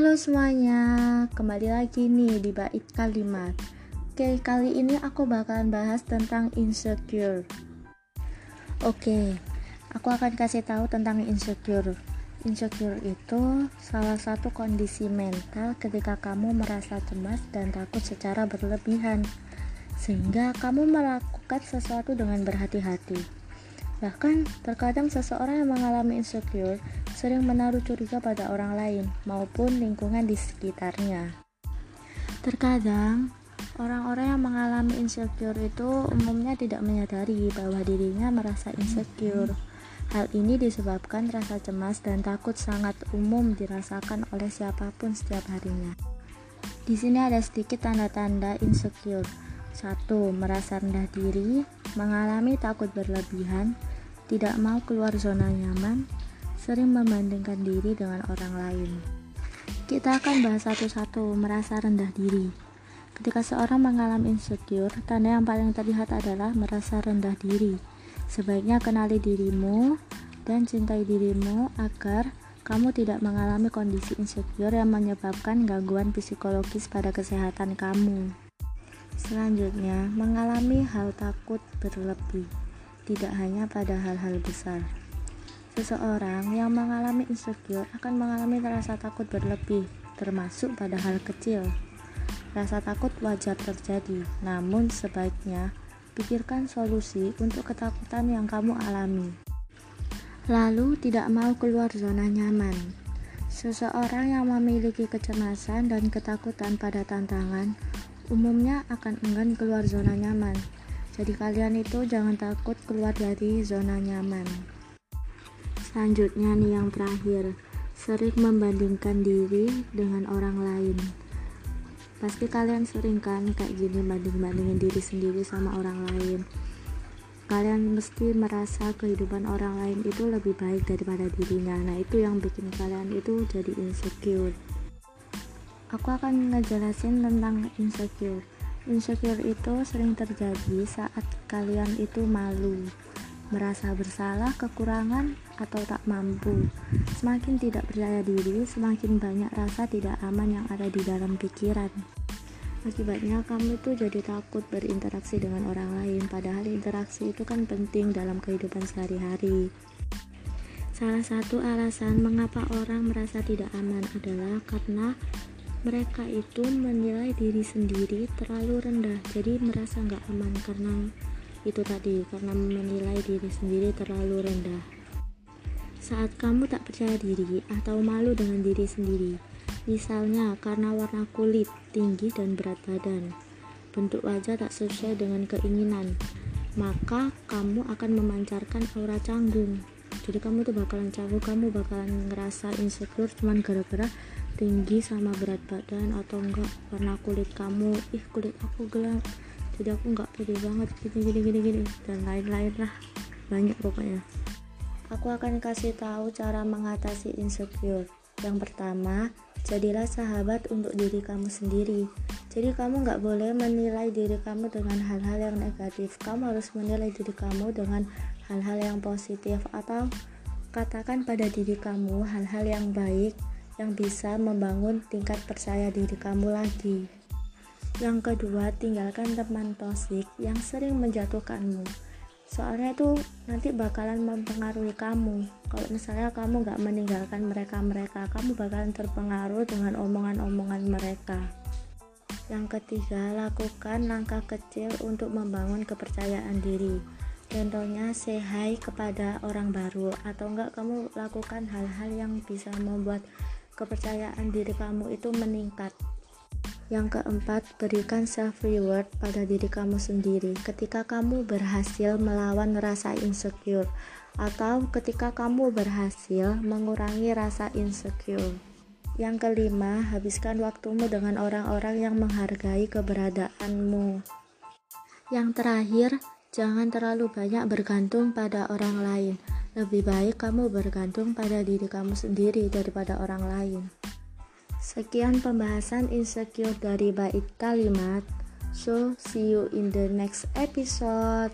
Halo semuanya, kembali lagi nih di bait kalimat. Oke, kali ini aku bakalan bahas tentang insecure. Oke, aku akan kasih tahu tentang insecure. Insecure itu salah satu kondisi mental ketika kamu merasa cemas dan takut secara berlebihan, sehingga kamu melakukan sesuatu dengan berhati-hati. Bahkan, terkadang seseorang yang mengalami insecure sering menaruh curiga pada orang lain maupun lingkungan di sekitarnya. Terkadang, orang-orang yang mengalami insecure itu umumnya tidak menyadari bahwa dirinya merasa insecure. Hal ini disebabkan rasa cemas dan takut sangat umum dirasakan oleh siapa pun setiap harinya. Di sini ada sedikit tanda-tanda insecure. 1. Merasa rendah diri, mengalami takut berlebihan, tidak mau keluar zona nyaman, sering membandingkan diri dengan orang lain. Kita akan bahas satu-satu merasa rendah diri. Ketika seorang mengalami insecure, tanda yang paling terlihat adalah merasa rendah diri. Sebaiknya kenali dirimu dan cintai dirimu agar kamu tidak mengalami kondisi insecure yang menyebabkan gangguan psikologis pada kesehatan kamu. Selanjutnya, mengalami hal takut berlebih tidak hanya pada hal-hal besar. Seseorang yang mengalami insecure akan mengalami rasa takut berlebih, termasuk pada hal kecil. Rasa takut wajar terjadi, namun sebaiknya pikirkan solusi untuk ketakutan yang kamu alami. Lalu, tidak mau keluar zona nyaman. Seseorang yang memiliki kecemasan dan ketakutan pada tantangan umumnya akan enggan keluar zona nyaman jadi kalian itu jangan takut keluar dari zona nyaman. Selanjutnya nih yang terakhir, sering membandingkan diri dengan orang lain. Pasti kalian sering kan kayak gini banding-bandingin diri sendiri sama orang lain. Kalian mesti merasa kehidupan orang lain itu lebih baik daripada dirinya. Nah, itu yang bikin kalian itu jadi insecure. Aku akan ngejelasin tentang insecure. Insecure itu sering terjadi saat kalian itu malu, merasa bersalah, kekurangan, atau tak mampu. Semakin tidak percaya diri, semakin banyak rasa tidak aman yang ada di dalam pikiran. Akibatnya kamu itu jadi takut berinteraksi dengan orang lain, padahal interaksi itu kan penting dalam kehidupan sehari-hari. Salah satu alasan mengapa orang merasa tidak aman adalah karena mereka itu menilai diri sendiri terlalu rendah jadi merasa nggak aman karena itu tadi karena menilai diri sendiri terlalu rendah. Saat kamu tak percaya diri atau malu dengan diri sendiri misalnya karena warna kulit tinggi dan berat badan bentuk wajah tak sesuai dengan keinginan maka kamu akan memancarkan aura canggung. Jadi kamu tuh bakalan canggung kamu bakalan ngerasa insecure cuman gara-gara tinggi sama berat badan atau enggak warna kulit kamu ih kulit aku gelap. Jadi aku enggak pede banget gini gini gini gini dan lain-lain lah. Banyak pokoknya. Aku akan kasih tahu cara mengatasi insecure. Yang pertama jadilah sahabat untuk diri kamu sendiri. Jadi kamu nggak boleh menilai diri kamu dengan hal-hal yang negatif. Kamu harus menilai diri kamu dengan hal-hal yang positif atau katakan pada diri kamu hal-hal yang baik yang bisa membangun tingkat percaya diri kamu lagi. Yang kedua, tinggalkan teman toksik yang sering menjatuhkanmu. Soalnya itu nanti bakalan mempengaruhi kamu. Kalau misalnya kamu gak meninggalkan mereka-mereka, kamu bakalan terpengaruh dengan omongan-omongan mereka. Yang ketiga, lakukan langkah kecil untuk membangun kepercayaan diri. Contohnya, say hi kepada orang baru, atau enggak kamu lakukan hal-hal yang bisa membuat kepercayaan diri kamu itu meningkat. Yang keempat, berikan self reward pada diri kamu sendiri ketika kamu berhasil melawan rasa insecure atau ketika kamu berhasil mengurangi rasa insecure. Yang kelima, habiskan waktumu dengan orang-orang yang menghargai keberadaanmu. Yang terakhir, jangan terlalu banyak bergantung pada orang lain lebih baik kamu bergantung pada diri kamu sendiri daripada orang lain. Sekian pembahasan insecure dari bait kalimat. So, see you in the next episode.